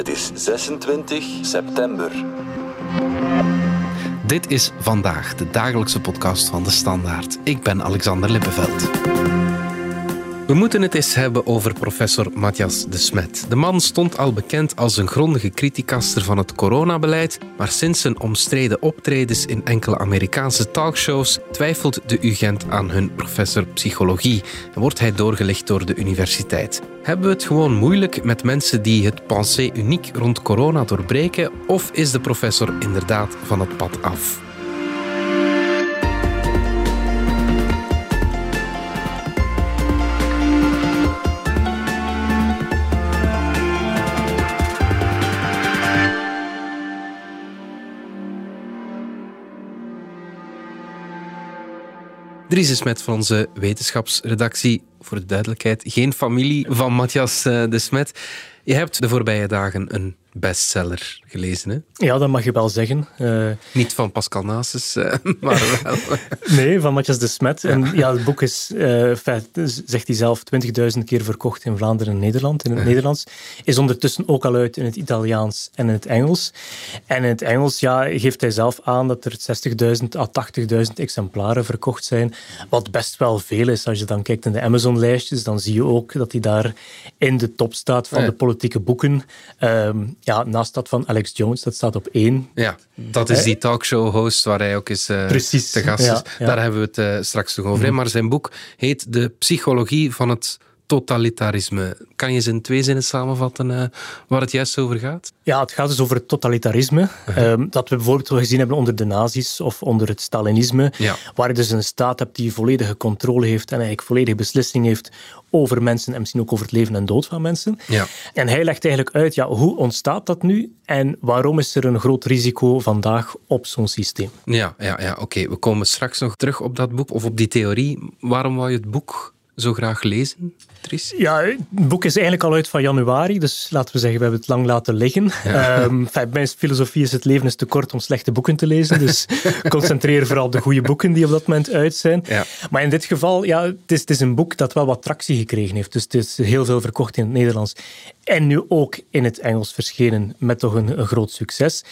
Het is 26 september. Dit is vandaag de dagelijkse podcast van de Standaard. Ik ben Alexander Lippenveld. We moeten het eens hebben over professor Matthias de Smet. De man stond al bekend als een grondige criticaster van het coronabeleid, maar sinds zijn omstreden optredens in enkele Amerikaanse talkshows twijfelt de UGent aan hun professor psychologie en wordt hij doorgelicht door de universiteit. Hebben we het gewoon moeilijk met mensen die het pensée uniek rond corona doorbreken, of is de professor inderdaad van het pad af? Dries Smet van onze wetenschapsredactie. Voor de duidelijkheid, geen familie van Matthias eh, de Smet. Je hebt de voorbije dagen een bestseller gelezen, hè? Ja, dat mag je wel zeggen. Uh, Niet van Pascal Nasus, uh, maar wel... nee, van Matthias de Smet. En ja, het boek is, uh, zegt hij zelf, 20.000 keer verkocht in Vlaanderen en Nederland. In het Nederlands. Is ondertussen ook al uit in het Italiaans en in het Engels. En in het Engels ja, geeft hij zelf aan dat er 60.000 à 80.000 exemplaren verkocht zijn. Wat best wel veel is. Als je dan kijkt in de Amazon-lijstjes, dan zie je ook dat hij daar in de top staat van de politieke boeken. Um, ja, naast dat van Alex Jones, dat staat op één. Ja, dat is die talkshow-host waar hij ook eens uh, Precies, te gast is. ja, ja. Daar hebben we het uh, straks nog over. Mm. Maar zijn boek heet De Psychologie van het totalitarisme. Kan je ze in twee zinnen samenvatten uh, waar het juist over gaat? Ja, het gaat dus over het totalitarisme. Um, dat we bijvoorbeeld wel gezien hebben onder de nazi's of onder het Stalinisme. Ja. Waar je dus een staat hebt die volledige controle heeft en eigenlijk volledige beslissing heeft over mensen en misschien ook over het leven en dood van mensen. Ja. En hij legt eigenlijk uit, ja, hoe ontstaat dat nu en waarom is er een groot risico vandaag op zo'n systeem? Ja, ja, ja oké. Okay. We komen straks nog terug op dat boek of op die theorie. Waarom wou je het boek zo graag lezen, Tris? Ja, het boek is eigenlijk al uit van januari, dus laten we zeggen, we hebben het lang laten liggen. Ja. Um, mijn filosofie is het leven is te kort om slechte boeken te lezen, dus concentreer vooral op de goede boeken die op dat moment uit zijn. Ja. Maar in dit geval, ja, het is, het is een boek dat wel wat tractie gekregen heeft, dus het is heel veel verkocht in het Nederlands en nu ook in het Engels verschenen met toch een, een groot succes.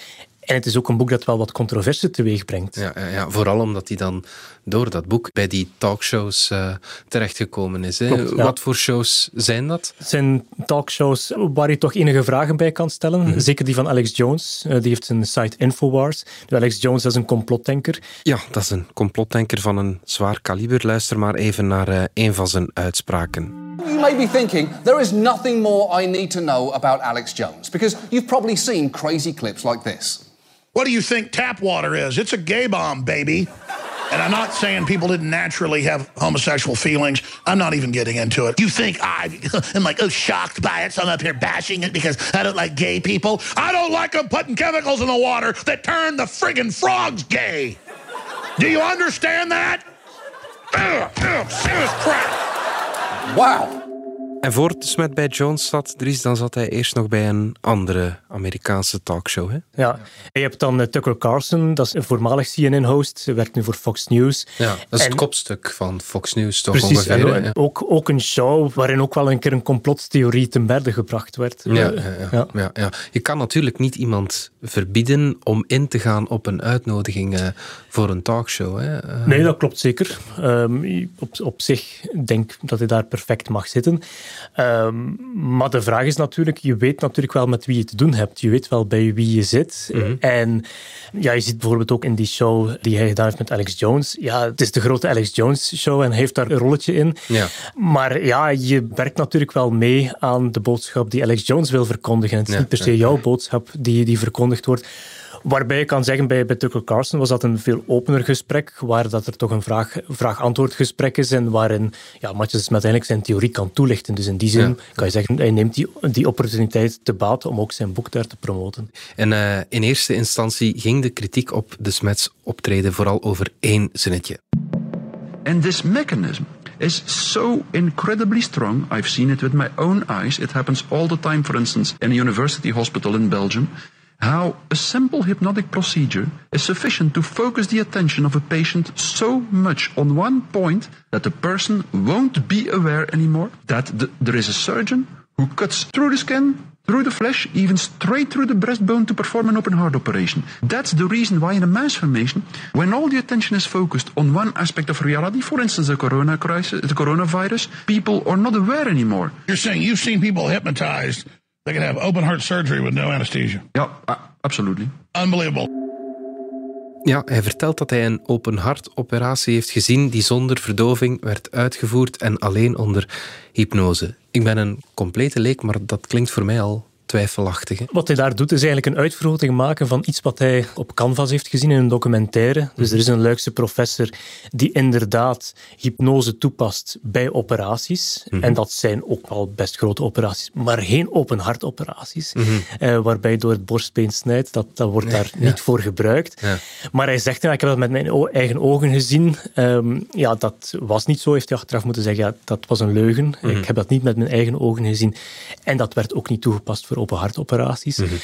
En het is ook een boek dat wel wat controverse teweeg brengt. Ja, ja, ja, vooral omdat hij dan door dat boek bij die talkshows uh, terechtgekomen is. Hè? Klopt, ja. Wat voor shows zijn dat? Het zijn talkshows waar je toch enige vragen bij kan stellen. Mhm. Zeker die van Alex Jones. Uh, die heeft een site Infowars. Alex Jones is een complotdenker. Ja, dat is een complotdenker van een zwaar kaliber. Luister maar even naar uh, een van zijn uitspraken. You may be thinking, there is nothing more I need to know about Alex Jones, because you've probably seen crazy clips like this. What do you think tap water is? It's a gay bomb, baby. And I'm not saying people didn't naturally have homosexual feelings. I'm not even getting into it. You think I am like, oh, shocked by it, so I'm up here bashing it because I don't like gay people? I don't like them putting chemicals in the water that turn the friggin' frogs gay. Do you understand that? Ugh, ugh, serious crap. Wow. En voor het Smet bij Jones zat, Dries, dan zat hij eerst nog bij een andere Amerikaanse talkshow. Hè? Ja, je hebt dan uh, Tucker Carlson, dat is een voormalig CNN-host, werkt nu voor Fox News. Ja, dat is en, het kopstuk van Fox News, toch precies, ongeveer. En, ja. ook, ook een show waarin ook wel een keer een complottheorie ten berde gebracht werd. Ja, ja, ja, ja. ja, Je kan natuurlijk niet iemand verbieden om in te gaan op een uitnodiging uh, voor een talkshow. Hè? Uh, nee, dat klopt zeker. Um, op, op zich denk ik dat hij daar perfect mag zitten. Um, maar de vraag is natuurlijk, je weet natuurlijk wel met wie je te doen hebt. Je weet wel bij wie je zit. Mhm. En ja, je ziet bijvoorbeeld ook in die show die hij gedaan heeft met Alex Jones. Ja, het is de grote Alex Jones show en hij heeft daar een rolletje in. Ja. Maar ja, je werkt natuurlijk wel mee aan de boodschap die Alex Jones wil verkondigen. Het is Ja, niet per se jouw boodschap die, die verkondigd wordt. Waarbij je kan zeggen, bij, bij Tucker Carlson was dat een veel opener gesprek, waar dat er toch een vraag- vraag-antwoord gesprek is en waarin ja, Matjes met eigenlijk zijn theorie kan toelichten. Dus in die zin Ja. kan je zeggen, hij neemt die, die opportuniteit te baat om ook zijn boek daar te promoten. En uh, in eerste instantie ging de kritiek op de Smets optreden vooral over één zinnetje. And this mechanism is so incredibly strong. I've seen it with my own eyes. It happens all the time, for instance, in a university hospital in Belgium. How a simple hypnotic procedure is sufficient to focus the attention of a patient so much on one point that the person won't be aware anymore that the, there is a surgeon who cuts through the skin through the flesh, even straight through the breastbone to perform an open heart operation. That's the reason why in a mass formation, when all the attention is focused on one aspect of reality, for instance, the corona crisis, the coronavirus, people are not aware anymore. You're saying you've seen people hypnotized that can have open heart surgery with no anesthesia. Yeah, uh, absolutely. Unbelievable. Ja, hij vertelt dat hij een open hartoperatie heeft gezien die zonder verdoving werd uitgevoerd en alleen onder hypnose. Ik ben een complete leek, maar dat klinkt voor mij al twijfelachtig. Wat hij daar doet, is eigenlijk een uitvergroting maken van iets wat hij op Canvas heeft gezien in een documentaire. Dus er is een Luikse professor die inderdaad hypnose toepast bij operaties. Mhm. En dat zijn ook wel best grote operaties, maar geen open hartoperaties. Mhm. eh, waarbij je door het borstbeen snijdt, dat, dat wordt daar niet voor gebruikt. Ja. Maar hij zegt, ik heb dat met mijn eigen ogen gezien. Ehm, ja, dat was niet zo, heeft hij achteraf moeten zeggen. Ja, dat was een leugen. Mhm. Ik heb dat niet met mijn eigen ogen gezien. En dat werd ook niet toegepast voor open hartoperaties. Mhm.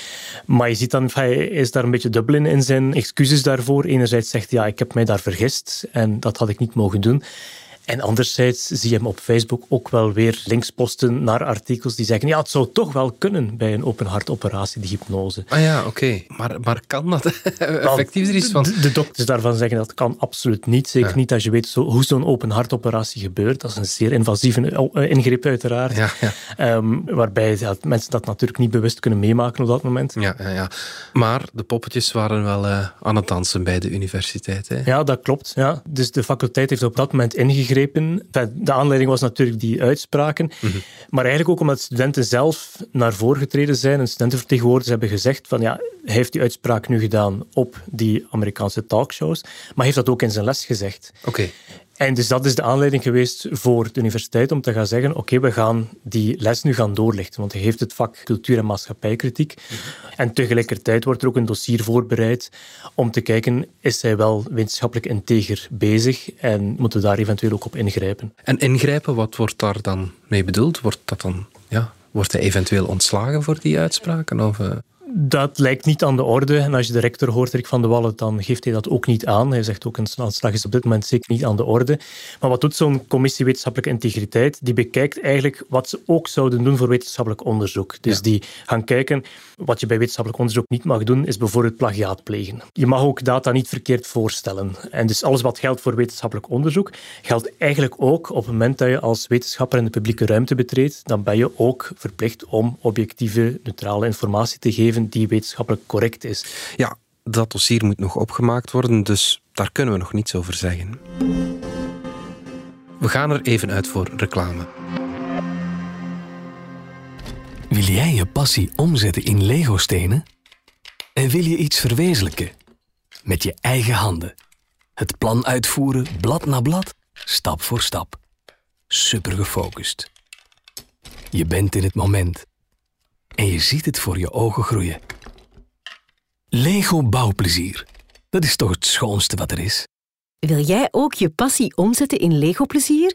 Maar je ziet dan, hij is daar een beetje dubbel in, in zijn excuses daarvoor. Enerzijds zegt hij, ja, ik heb mij daar vergist en dat had ik niet mogen doen. En anderzijds zie je hem op Facebook ook wel weer links posten naar artikels die zeggen, ja, het zou toch wel kunnen bij een open hartoperatie, die hypnose. Ah ja, oké. Maar, maar kan dat effectief er iets van? De, de dokters daarvan zeggen dat kan absoluut niet. Zeker niet als je weet zo, hoe zo'n open hartoperatie gebeurt. Dat is een zeer invasieve eh, ingreep uiteraard. Ja, ja. Ehm, waarbij mensen dat natuurlijk niet bewust kunnen meemaken op dat moment. Ja, ja, ja. Maar de poppetjes waren wel eh, aan het dansen bij de universiteit. Hè? Ja, dat klopt. Ja. Dus de faculteit heeft op dat moment ingegrepen. De aanleiding was natuurlijk die uitspraken. Maar eigenlijk ook omdat studenten zelf naar voren getreden zijn en studentenvertegenwoordigers hebben gezegd van ja, hij heeft die uitspraak nu gedaan op die Amerikaanse talkshows, maar heeft dat ook in zijn les gezegd. Oké. En dus dat is de aanleiding geweest voor de universiteit om te gaan zeggen oké, we gaan die les nu gaan doorlichten, want hij heeft het vak cultuur- en maatschappijkritiek. En tegelijkertijd wordt er ook een dossier voorbereid om te kijken, is hij wel wetenschappelijk integer bezig en moeten we daar eventueel ook op ingrijpen. En ingrijpen, wat wordt daar dan mee bedoeld? Wordt dat dan, ja, wordt hij eventueel ontslagen voor die uitspraken? Of, eh? Dat lijkt niet aan de orde. En als je de rector hoort, Rick van de Wallen, dan geeft hij dat ook niet aan. Hij zegt ook, een aanslag is op dit moment zeker niet aan de orde. Maar wat doet zo'n commissie wetenschappelijke integriteit? Die bekijkt eigenlijk wat ze ook zouden doen voor wetenschappelijk onderzoek. Dus die gaan kijken, wat je bij wetenschappelijk onderzoek niet mag doen, is bijvoorbeeld plagiaat plegen. Je mag ook data niet verkeerd voorstellen. En dus alles wat geldt voor wetenschappelijk onderzoek, geldt eigenlijk ook op het moment dat je als wetenschapper in de publieke ruimte betreedt, dan ben je ook verplicht om objectieve, neutrale informatie te geven die wetenschappelijk correct is. Ja, dat dossier moet nog opgemaakt worden, dus daar kunnen we nog niets over zeggen. We gaan er even uit voor reclame. Wil jij je passie omzetten in Lego-stenen? En wil je iets verwezenlijken? Met je eigen handen. Het plan uitvoeren, blad na blad, stap voor stap. Super gefocust. Je bent in het moment. En je ziet het voor je ogen groeien. Lego bouwplezier. Dat is toch het schoonste wat er is? Wil jij ook je passie omzetten in Lego-plezier?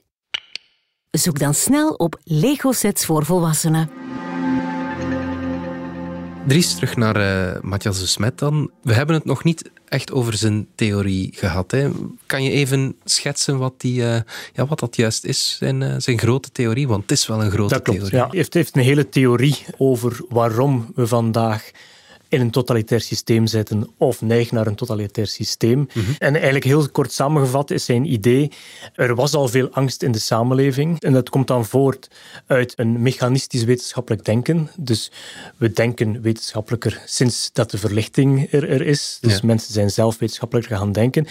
Zoek dan snel op Lego-sets voor volwassenen. Dries, terug naar eh, Matthias de Smet dan. We hebben het nog niet echt over zijn theorie gehad. Hè. Kan je even schetsen wat, die, eh, ja, wat dat juist is, zijn, eh, zijn grote theorie? Want het is wel een grote Dat klopt. theorie. Ja. Hij heeft, heeft een hele theorie over waarom we vandaag in een totalitair systeem zitten of neigen naar een totalitair systeem. En eigenlijk heel kort samengevat is zijn idee, er was al veel angst in de samenleving en dat komt dan voort uit een mechanistisch wetenschappelijk denken. Dus we denken wetenschappelijker sinds dat de verlichting er, er is. Dus Ja. mensen zijn zelf wetenschappelijker gaan denken.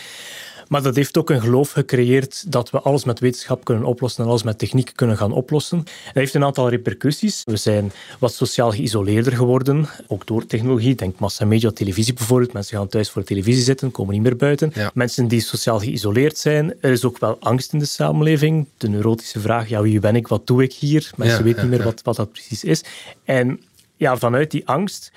Maar dat heeft ook een geloof gecreëerd dat we alles met wetenschap kunnen oplossen en alles met techniek kunnen gaan oplossen. Dat heeft een aantal repercussies. We zijn wat sociaal geïsoleerder geworden, ook door technologie. Denk massamedia, televisie bijvoorbeeld. Mensen gaan thuis voor de televisie zitten, komen niet meer buiten. Ja. Mensen die sociaal geïsoleerd zijn. Er is ook wel angst in de samenleving. De neurotische vraag, ja, wie ben ik, wat doe ik hier? Mensen Ja, weten ja, niet meer wat, wat dat precies is. En ja, vanuit die angst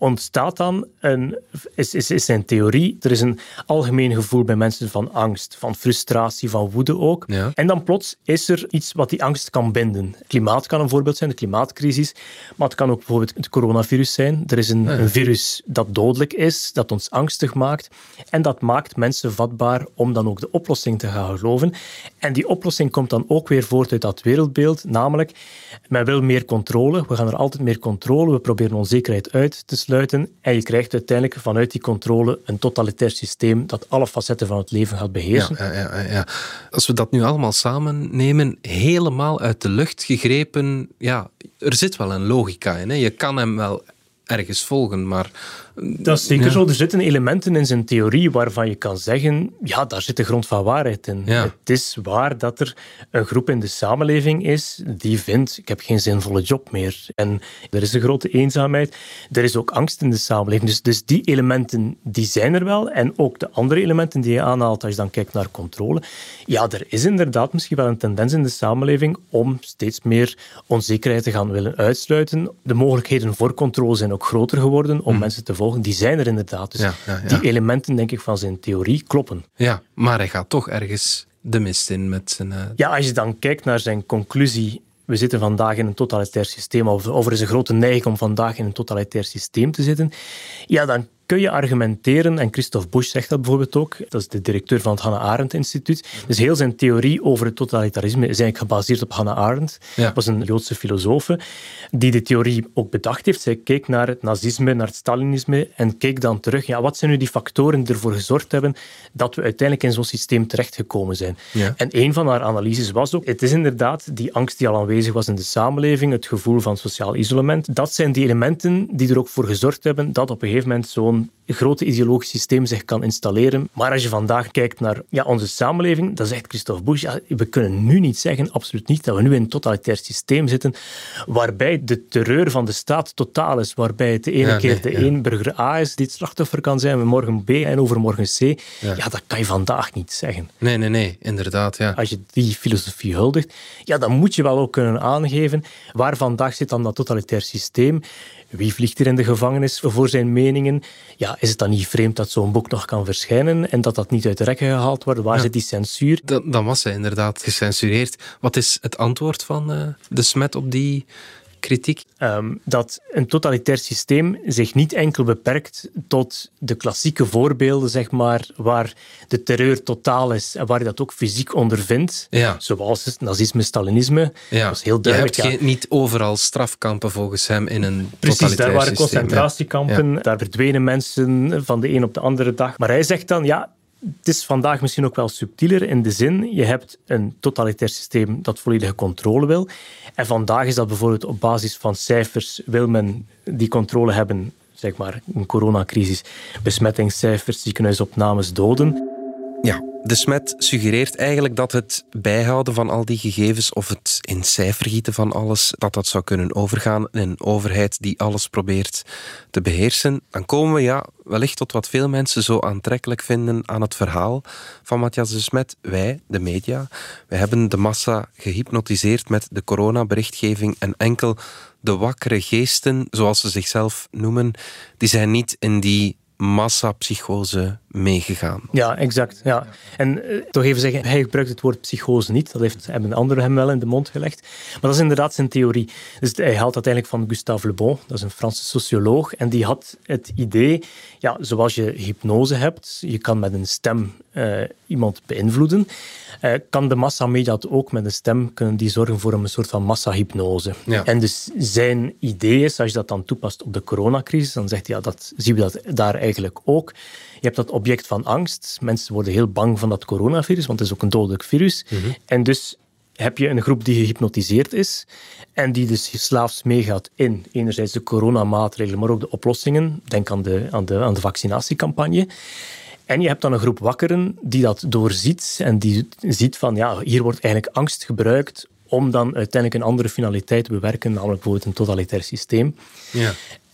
ontstaat dan een, is, is, is een theorie. Er is een algemeen gevoel bij mensen van angst, van frustratie, van woede ook. Ja. En dan plots is er iets wat die angst kan binden. Klimaat kan een voorbeeld zijn, de klimaatcrisis. Maar het kan ook bijvoorbeeld het coronavirus zijn. Er is een, een virus dat dodelijk is, dat ons angstig maakt. En dat maakt mensen vatbaar om dan ook de oplossing te gaan geloven. En die oplossing komt dan ook weer voort uit dat wereldbeeld, namelijk men wil meer controle. We gaan er altijd meer controle. We proberen onzekerheid uit te sluiten. En je krijgt uiteindelijk vanuit die controle een totalitair systeem dat alle facetten van het leven gaat beheersen. Ja, ja, ja. Als we dat nu allemaal samen nemen, helemaal uit de lucht gegrepen, ja, er zit wel een logica in. Hè. Je kan hem wel ergens volgen, maar... Dat is zeker Ja. zo. Er zitten elementen in zijn theorie waarvan je kan zeggen, ja, daar zit de grond van waarheid in. Ja. Het is waar dat er een groep in de samenleving is die vindt, ik heb geen zinvolle job meer. En er is een grote eenzaamheid. Er is ook angst in de samenleving. Dus, dus die elementen, die zijn er wel. En ook de andere elementen die je aanhaalt als je dan kijkt naar controle. Ja, er is inderdaad misschien wel een tendens in de samenleving om steeds meer onzekerheid te gaan willen uitsluiten. De mogelijkheden voor controle zijn ook groter geworden om mensen te volgen. Die zijn er inderdaad. Dus. Ja, ja, ja. die elementen, denk ik, van zijn theorie kloppen. Ja, maar hij gaat toch ergens de mist in met zijn... eh, Ja, als je dan kijkt naar zijn conclusie. We zitten vandaag in een totalitair systeem, of, of er is een grote neiging om vandaag in een totalitair systeem te zitten. Ja, dan kun je argumenteren, en Christophe Busch zegt dat bijvoorbeeld ook, dat is de directeur van het Hannah Arendt Instituut. Dus heel zijn theorie over het totalitarisme is eigenlijk gebaseerd op Hannah Arendt. Ja. Dat was een Joodse filosoof die de theorie ook bedacht heeft. Zij keek naar het nazisme, naar het Stalinisme en keek dan terug. Ja, wat zijn nu die factoren die ervoor gezorgd hebben dat we uiteindelijk in zo'n systeem terechtgekomen zijn? Ja. En een van haar analyses was ook, het is inderdaad die angst die al aanwezig was in de samenleving, het gevoel van sociaal isolement. Dat zijn die elementen die er ook voor gezorgd hebben dat op een gegeven moment zo'n grote ideologisch systeem zich kan installeren. Maar als je vandaag kijkt naar ja, onze samenleving, dan zegt Christophe Busch, ja, we kunnen nu niet zeggen, absoluut niet, dat we nu in een totalitair systeem zitten, waarbij de terreur van de staat totaal is, waarbij het de ene Ja, keer nee, de ja. één burger A is die het slachtoffer kan zijn, morgen B en overmorgen C. Ja. dat kan je vandaag niet zeggen Nee, nee, nee, inderdaad, ja. als je die filosofie huldigt, ja, dan moet je wel ook kunnen aangeven waar vandaag zit dan dat totalitair systeem. Wie vliegt er in de gevangenis voor zijn meningen? Ja, is het dan niet vreemd dat zo'n boek nog kan verschijnen en dat dat niet uit de rekken gehaald wordt? Waar zit die censuur? Dan, dan was hij inderdaad gecensureerd. Wat is het antwoord van eh, de smet op die kritiek? Ehm, dat een totalitair systeem zich niet enkel beperkt tot de klassieke voorbeelden, zeg maar, waar de terreur totaal is en waar je dat ook fysiek ondervindt, Ja. zoals het nazisme, stalinisme. Ja. Dat is heel Je duidelijk. hebt ja. geen, niet overal strafkampen volgens hem in een Precies, daar totalitair waren systeem, ja. concentratiekampen, daar verdwenen mensen van de een op de andere dag. Maar hij zegt dan, ja, het is vandaag misschien ook wel subtieler in de zin, je hebt een totalitair systeem dat volledige controle wil. En vandaag is dat bijvoorbeeld op basis van cijfers, wil men die controle hebben, zeg maar, een coronacrisis, besmettingscijfers, ziekenhuisopnames, doden. Ja, de smet suggereert eigenlijk dat het bijhouden van al die gegevens of het in cijfer gieten van alles, dat dat zou kunnen overgaan in een overheid die alles probeert te beheersen. Dan komen we ja, wellicht tot wat veel mensen zo aantrekkelijk vinden aan het verhaal van Matthias de Smet. Wij, de media, wij hebben de massa gehypnotiseerd met de coronaberichtgeving en enkel de wakkere geesten, zoals ze zichzelf noemen, die zijn niet in die massapsychose meegegaan. Ja, exact. Ja. En eh, toch even zeggen, hij gebruikt het woord psychose niet. Dat heeft, hebben anderen hem wel in de mond gelegd. Maar dat is inderdaad zijn theorie. Dus hij haalt uiteindelijk van Gustave Le Bon, dat is een Franse socioloog. En die had het idee, ja, zoals je hypnose hebt, je kan met een stem eh, iemand beïnvloeden, eh, kan de massamedia het ook met een stem kunnen die zorgen voor een soort van massahypnose. Ja. En dus zijn idee is, als je dat dan toepast op de coronacrisis, dan zegt hij, ja, dat zien we dat daar eigenlijk ook. Je hebt dat object van angst. Mensen worden heel bang van dat coronavirus, want het is ook een dodelijk virus. En dus heb je een groep die gehypnotiseerd is en die dus slaafs meegaat in enerzijds de coronamaatregelen, maar ook de oplossingen. Denk aan de, aan de, aan de vaccinatiecampagne. En je hebt dan een groep wakkeren die dat doorziet en die ziet van, ja, hier wordt eigenlijk angst gebruikt om dan uiteindelijk een andere finaliteit te bewerken, namelijk bijvoorbeeld een totalitair systeem. Ja.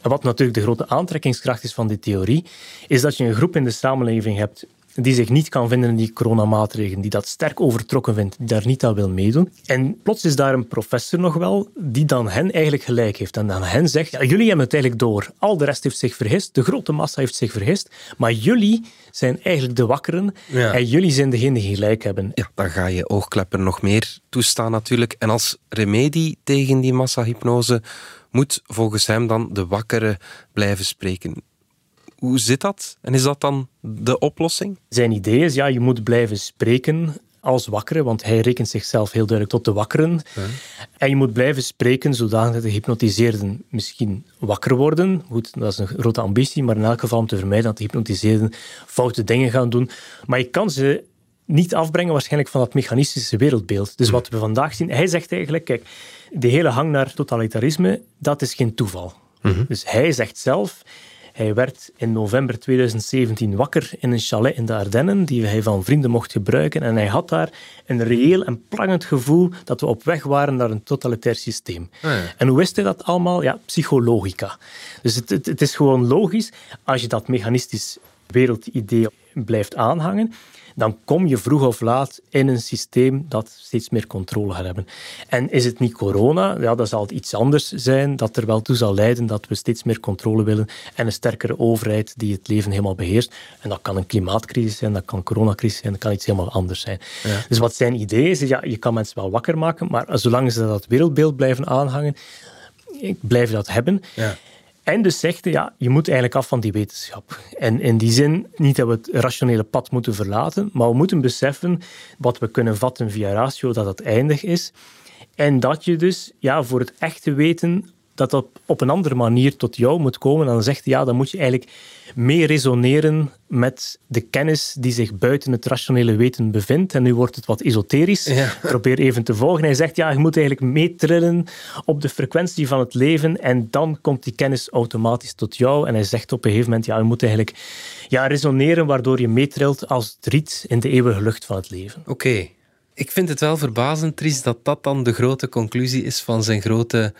Wat natuurlijk de grote aantrekkingskracht is van die theorie, is dat je een groep in de samenleving hebt die zich niet kan vinden in die coronamaatregelen, die dat sterk overtrokken vindt, die daar niet aan wil meedoen. En plots is daar een professor nog wel, die dan hen eigenlijk gelijk heeft. En dan hen zegt, ja, jullie hebben het eigenlijk door. Al de rest heeft zich vergist, de grote massa heeft zich vergist, maar jullie zijn eigenlijk de wakkeren Ja. en jullie zijn degene die gelijk hebben. Ja, dan ga je oogkleppen nog meer toestaan natuurlijk. En als remedie tegen die massahypnose moet volgens hem dan de wakkere blijven spreken. Hoe zit dat? En is dat dan de oplossing? Zijn idee is, ja, je moet blijven spreken als wakkere, want hij rekent zichzelf heel duidelijk tot de wakkeren. En je moet blijven spreken zodat de gehypnotiseerden misschien wakker worden. Goed, dat is een grote ambitie, maar in elk geval om te vermijden dat de gehypnotiseerden foute dingen gaan doen. Maar je kan ze niet afbrengen waarschijnlijk van dat mechanistische wereldbeeld. Dus wat we vandaag zien, hij zegt eigenlijk, kijk, die hele hang naar totalitarisme, dat is geen toeval. Dus hij zegt zelf, hij werd in november 2017 wakker in een chalet in de Ardennen, die hij van vrienden mocht gebruiken. En hij had daar een reëel en prangend gevoel dat we op weg waren naar een totalitair systeem. En hoe wist hij dat allemaal? Ja, psychologica. Dus het, het, het is gewoon logisch, als je dat mechanistisch wereldidee blijft aanhangen, dan kom je vroeg of laat in een systeem dat steeds meer controle gaat hebben. En is het niet corona, ja, dan zal het iets anders zijn dat er wel toe zal leiden dat we steeds meer controle willen en een sterkere overheid die het leven helemaal beheerst. En dat kan een klimaatcrisis zijn, dat kan een coronacrisis zijn, dat kan iets helemaal anders zijn. Dus wat zijn idee is, ja, je kan mensen wel wakker maken, maar zolang ze dat wereldbeeld blijven aanhangen, blijven dat hebben. Ja. En dus zegt ja, je moet eigenlijk af van die wetenschap. En in die zin, niet dat we het rationele pad moeten verlaten, maar we moeten beseffen wat we kunnen vatten via ratio, dat het eindig is. En dat je dus ja, voor het echte weten, dat dat op een andere manier tot jou moet komen. En dan zegt hij, ja, dan moet je eigenlijk mee resoneren met de kennis die zich buiten het rationele weten bevindt. En nu wordt het wat esoterisch. Ja. Probeer even te volgen. Hij zegt, ja, je moet eigenlijk meetrillen op de frequentie van het leven en dan komt die kennis automatisch tot jou. En hij zegt op een gegeven moment, ja, je moet eigenlijk ja, resoneren waardoor je meetrilt als het riet in de eeuwige lucht van het leven. Oké. Ik vind het wel verbazend, Tries, dat dat dan de grote conclusie is van zijn grote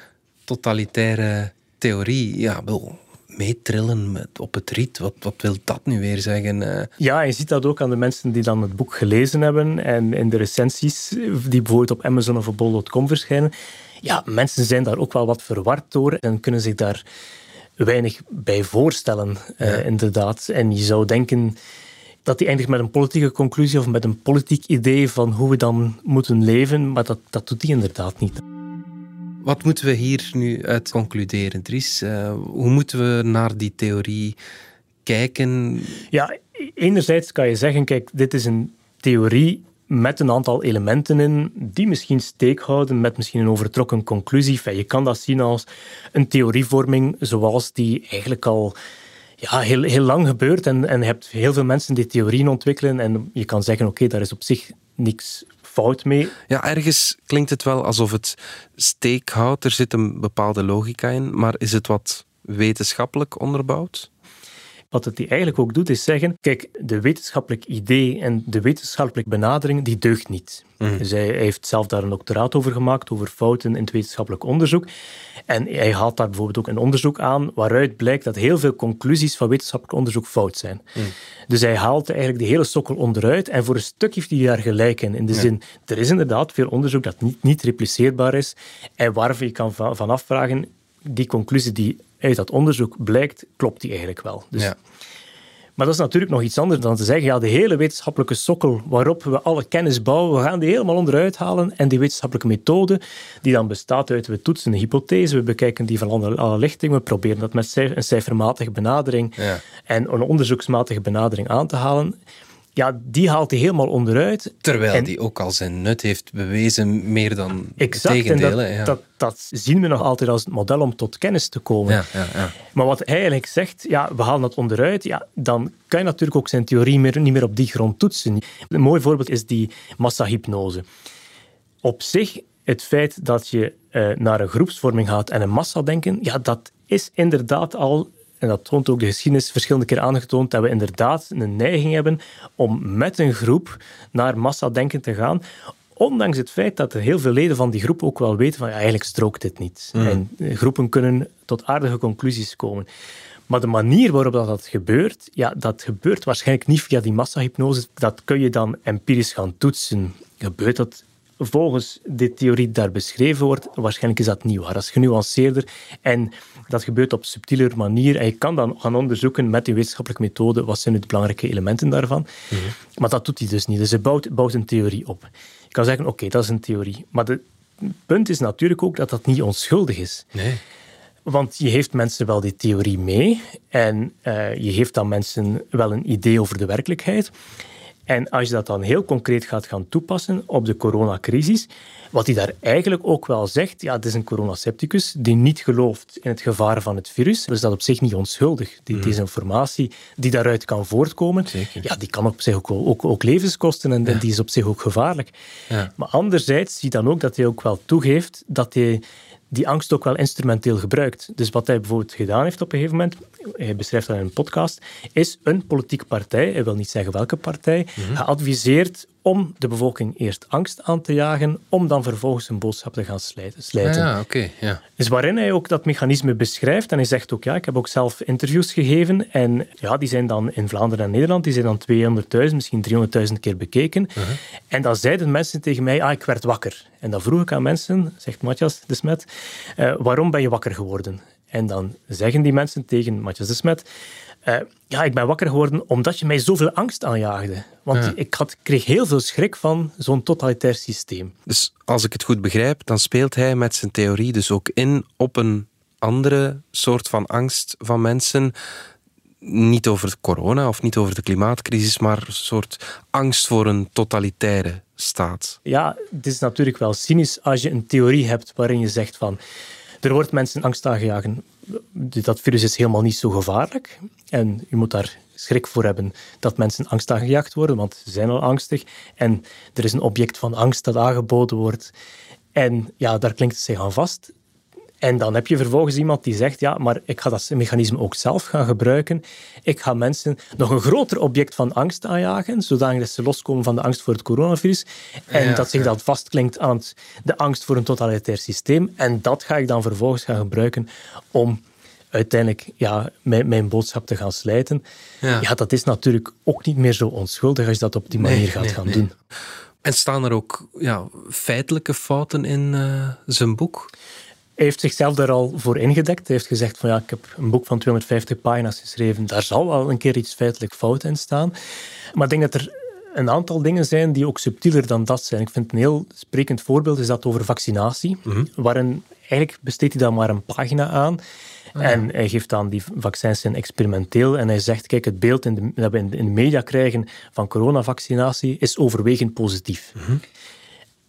totalitaire theorie. Ja, wel, meetrillen met, op het riet. Wat, wat wil dat nu weer zeggen? Eh, Ja, je ziet dat ook aan de mensen die dan het boek gelezen hebben en in de recensies die bijvoorbeeld op Amazon of op bol.com verschijnen. Ja, mensen zijn daar ook wel wat verward door en kunnen zich daar weinig bij voorstellen, eh, inderdaad. En je zou denken dat die eindigt met een politieke conclusie of met een politiek idee van hoe we dan moeten leven, maar dat, dat doet hij inderdaad niet. Wat moeten we hier nu uit concluderen, Dries? Eh, hoe moeten we naar die theorie kijken? Ja, enerzijds kan je zeggen, kijk, dit is een theorie met een aantal elementen in die misschien steek houden met misschien een overtrokken conclusie. Enfin, je kan dat zien als een theorievorming zoals die eigenlijk al ja, heel, heel lang gebeurt. En, en je hebt heel veel mensen die theorieën ontwikkelen en je kan zeggen, oké, daar is op zich niks Ja, ergens klinkt het wel alsof het steek houdt. Er zit een bepaalde logica in, maar is het wat wetenschappelijk onderbouwd? Wat het die eigenlijk ook doet, is zeggen, kijk, de wetenschappelijk idee en de wetenschappelijke benadering, die deugt niet. Dus hij, hij heeft zelf daar een doctoraat over gemaakt, over fouten in het wetenschappelijk onderzoek. En hij haalt daar bijvoorbeeld ook een onderzoek aan waaruit blijkt dat heel veel conclusies van wetenschappelijk onderzoek fout zijn. Dus hij haalt eigenlijk de hele sokkel onderuit en voor een stuk heeft hij daar gelijk in. In de zin, er is inderdaad veel onderzoek dat niet, niet repliceerbaar is en waarvan je kan va- van afvragen, die conclusie die uit dat onderzoek blijkt, klopt die eigenlijk wel. Dus Ja. maar dat is natuurlijk nog iets anders dan te zeggen, ja, de hele wetenschappelijke sokkel waarop we alle kennis bouwen, we gaan die helemaal onderuit halen en die wetenschappelijke methode, die dan bestaat uit, we toetsen een hypothese, we bekijken die van alle, lichtingen, we proberen dat met een cijfermatige benadering Ja. en een onderzoeksmatige benadering aan te halen, ja, die haalt hij helemaal onderuit. Terwijl En- die ook al zijn nut heeft bewezen, meer dan Exact, en tegendelen. dat, ja. dat, dat zien we nog altijd als het model om tot kennis te komen. Ja, ja, ja. Maar wat hij eigenlijk zegt, ja, we halen dat onderuit, ja, dan kan je natuurlijk ook zijn theorie meer, niet meer op die grond toetsen. Een mooi voorbeeld is die massahypnose. Op zich, het feit dat je eh, naar een groepsvorming gaat en een massadenken, ja, dat is inderdaad al, en dat toont ook de geschiedenis verschillende keer aangetoond, dat we inderdaad een neiging hebben om met een groep naar massadenken te gaan, Ondanks het feit dat er heel veel leden van die groep ook wel weten van ja, eigenlijk strookt dit niet. En eh, groepen kunnen tot aardige conclusies komen. Maar de manier waarop dat, dat gebeurt, ja, dat gebeurt waarschijnlijk niet via die massahypnose. Dat kun je dan empirisch gaan toetsen. Gebeurt dat volgens de theorie daar beschreven wordt? Waarschijnlijk is dat niet waar. Dat is genuanceerder en dat gebeurt op subtieler manier. En je kan dan gaan onderzoeken met die wetenschappelijke methode wat zijn nu de belangrijke elementen daarvan. Maar dat doet hij dus niet. Dus hij bouwt, bouwt een theorie op. Je kan zeggen, oké, dat is een theorie. Maar het punt is natuurlijk ook dat dat niet onschuldig is. Nee. Want je geeft mensen wel die theorie mee en eh, je geeft dan mensen wel een idee over de werkelijkheid. En als je dat dan heel concreet gaat gaan toepassen op de coronacrisis, wat hij daar eigenlijk ook wel zegt, ja, het is een coronacepticus die niet gelooft in het gevaar van het virus, dus dat op zich niet onschuldig. Die desinformatie die daaruit kan voortkomen, ja, die kan op zich ook, ook, ook levens kosten en, en die is op zich ook gevaarlijk. Ja. Maar anderzijds zie je dan ook dat hij ook wel toegeeft dat hij die angst ook wel instrumenteel gebruikt. Dus wat hij bijvoorbeeld gedaan heeft op een gegeven moment, hij beschrijft dat in een podcast, is een politieke partij, hij wil niet zeggen welke partij, geadviseerd om de bevolking eerst angst aan te jagen, om dan vervolgens een boodschap te gaan slijten. Ja, oké. ja. Dus waarin hij ook dat mechanisme beschrijft. En hij zegt ook, ja, ik heb ook zelf interviews gegeven. En ja, die zijn dan in Vlaanderen en Nederland, die zijn dan 200.000, misschien 300.000 keer bekeken. En dan zeiden mensen tegen mij, ah, ik werd wakker. En dan vroeg ik aan mensen, zegt Matthias de Smet, eh, waarom ben je wakker geworden? En dan zeggen die mensen tegen Matthias de Smet, eh, ja, ik ben wakker geworden omdat je mij zoveel angst aanjaagde. Want Ja. ik had, kreeg heel veel schrik van zo'n totalitair systeem. Dus als ik het goed begrijp, dan speelt hij met zijn theorie dus ook in op een andere soort van angst van mensen. Niet over corona of niet over de klimaatcrisis, maar een soort angst voor een totalitaire staat. Ja, het is natuurlijk wel cynisch als je een theorie hebt waarin je zegt van er wordt mensen angst aangejaagd. Dat virus is helemaal niet zo gevaarlijk. En je moet daar schrik voor hebben dat mensen angst aangejaagd worden, want ze zijn al angstig. En er is een object van angst dat aangeboden wordt. En ja, daar klinkt het zich aan vast. En dan heb je vervolgens iemand die zegt, ja, maar ik ga dat mechanisme ook zelf gaan gebruiken. Ik ga mensen nog een groter object van angst aanjagen, zodanig dat ze loskomen van de angst voor het coronavirus. En Ja, dat zich ja. dat vastklinkt aan het- de angst voor een totalitair systeem. En dat ga ik dan vervolgens gaan gebruiken om uiteindelijk ja, mijn, mijn boodschap te gaan slijten. Ja. Ja. dat is natuurlijk ook niet meer zo onschuldig als je dat op die manier Nee, gaat nee, gaan nee. doen. En staan er ook ja, feitelijke fouten in eh, zijn boek? Hij heeft zichzelf daar al voor ingedekt. Hij heeft gezegd van ja, ik heb een boek van 250 pagina's geschreven. Daar zal wel een keer iets feitelijk fout in staan. Maar ik denk dat er een aantal dingen zijn die ook subtieler dan dat zijn. Ik vind een heel sprekend voorbeeld is dat over vaccinatie. Waarin eigenlijk besteedt hij daar maar een pagina aan. En hij geeft aan die vaccins zijn experimenteel. En hij zegt, kijk, het beeld in de, dat we in de, in de media krijgen van coronavaccinatie is overwegend positief.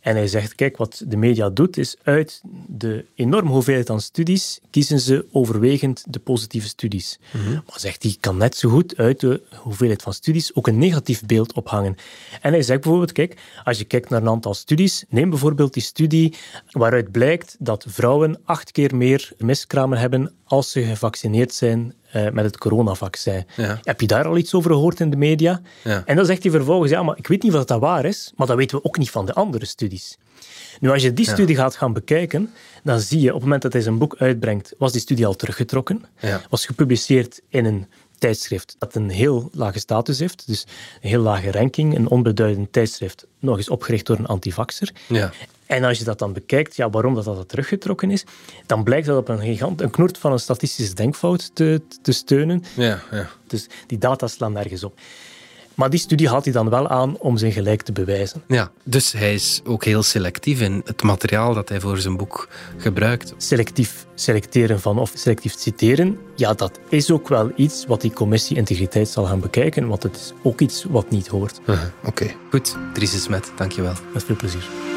En hij zegt, kijk, wat de media doet, is uit de enorme hoeveelheid aan studies kiezen ze overwegend de positieve studies. Maar zegt hij, kan net zo goed uit de hoeveelheid van studies ook een negatief beeld ophangen. En hij zegt bijvoorbeeld, kijk, als je kijkt naar een aantal studies, neem bijvoorbeeld die studie waaruit blijkt dat vrouwen acht keer meer miskramen hebben als ze gevaccineerd zijn eh, met het coronavaccin. Ja. Heb je daar al iets over gehoord in de media? Ja. En dan zegt hij vervolgens, ja, maar ik weet niet of dat waar is, maar dat weten we ook niet van de andere studies. Nu, als je die studie gaat gaan bekijken, dan zie je op het moment dat hij zijn boek uitbrengt, was die studie al teruggetrokken. Was gepubliceerd in een tijdschrift dat een heel lage status heeft, dus een heel lage ranking, een onbeduidend tijdschrift, nog eens opgericht door een antivaxer. Ja. En als je dat dan bekijkt, ja, waarom dat, dat teruggetrokken is, dan blijkt dat op een gigant, een knoert van een statistische denkfout te, te steunen. Ja, ja. Dus die data slaan nergens op. Maar die studie haalt hij dan wel aan om zijn gelijk te bewijzen. ja, dus hij is ook heel selectief in het materiaal dat hij voor zijn boek gebruikt. Selectief selecteren van of selectief citeren, ja, dat is ook wel iets wat die commissie integriteit zal gaan bekijken, want het is ook iets wat niet hoort. Uh, Oké, goed. Dries Smet, dankjewel. Met veel plezier.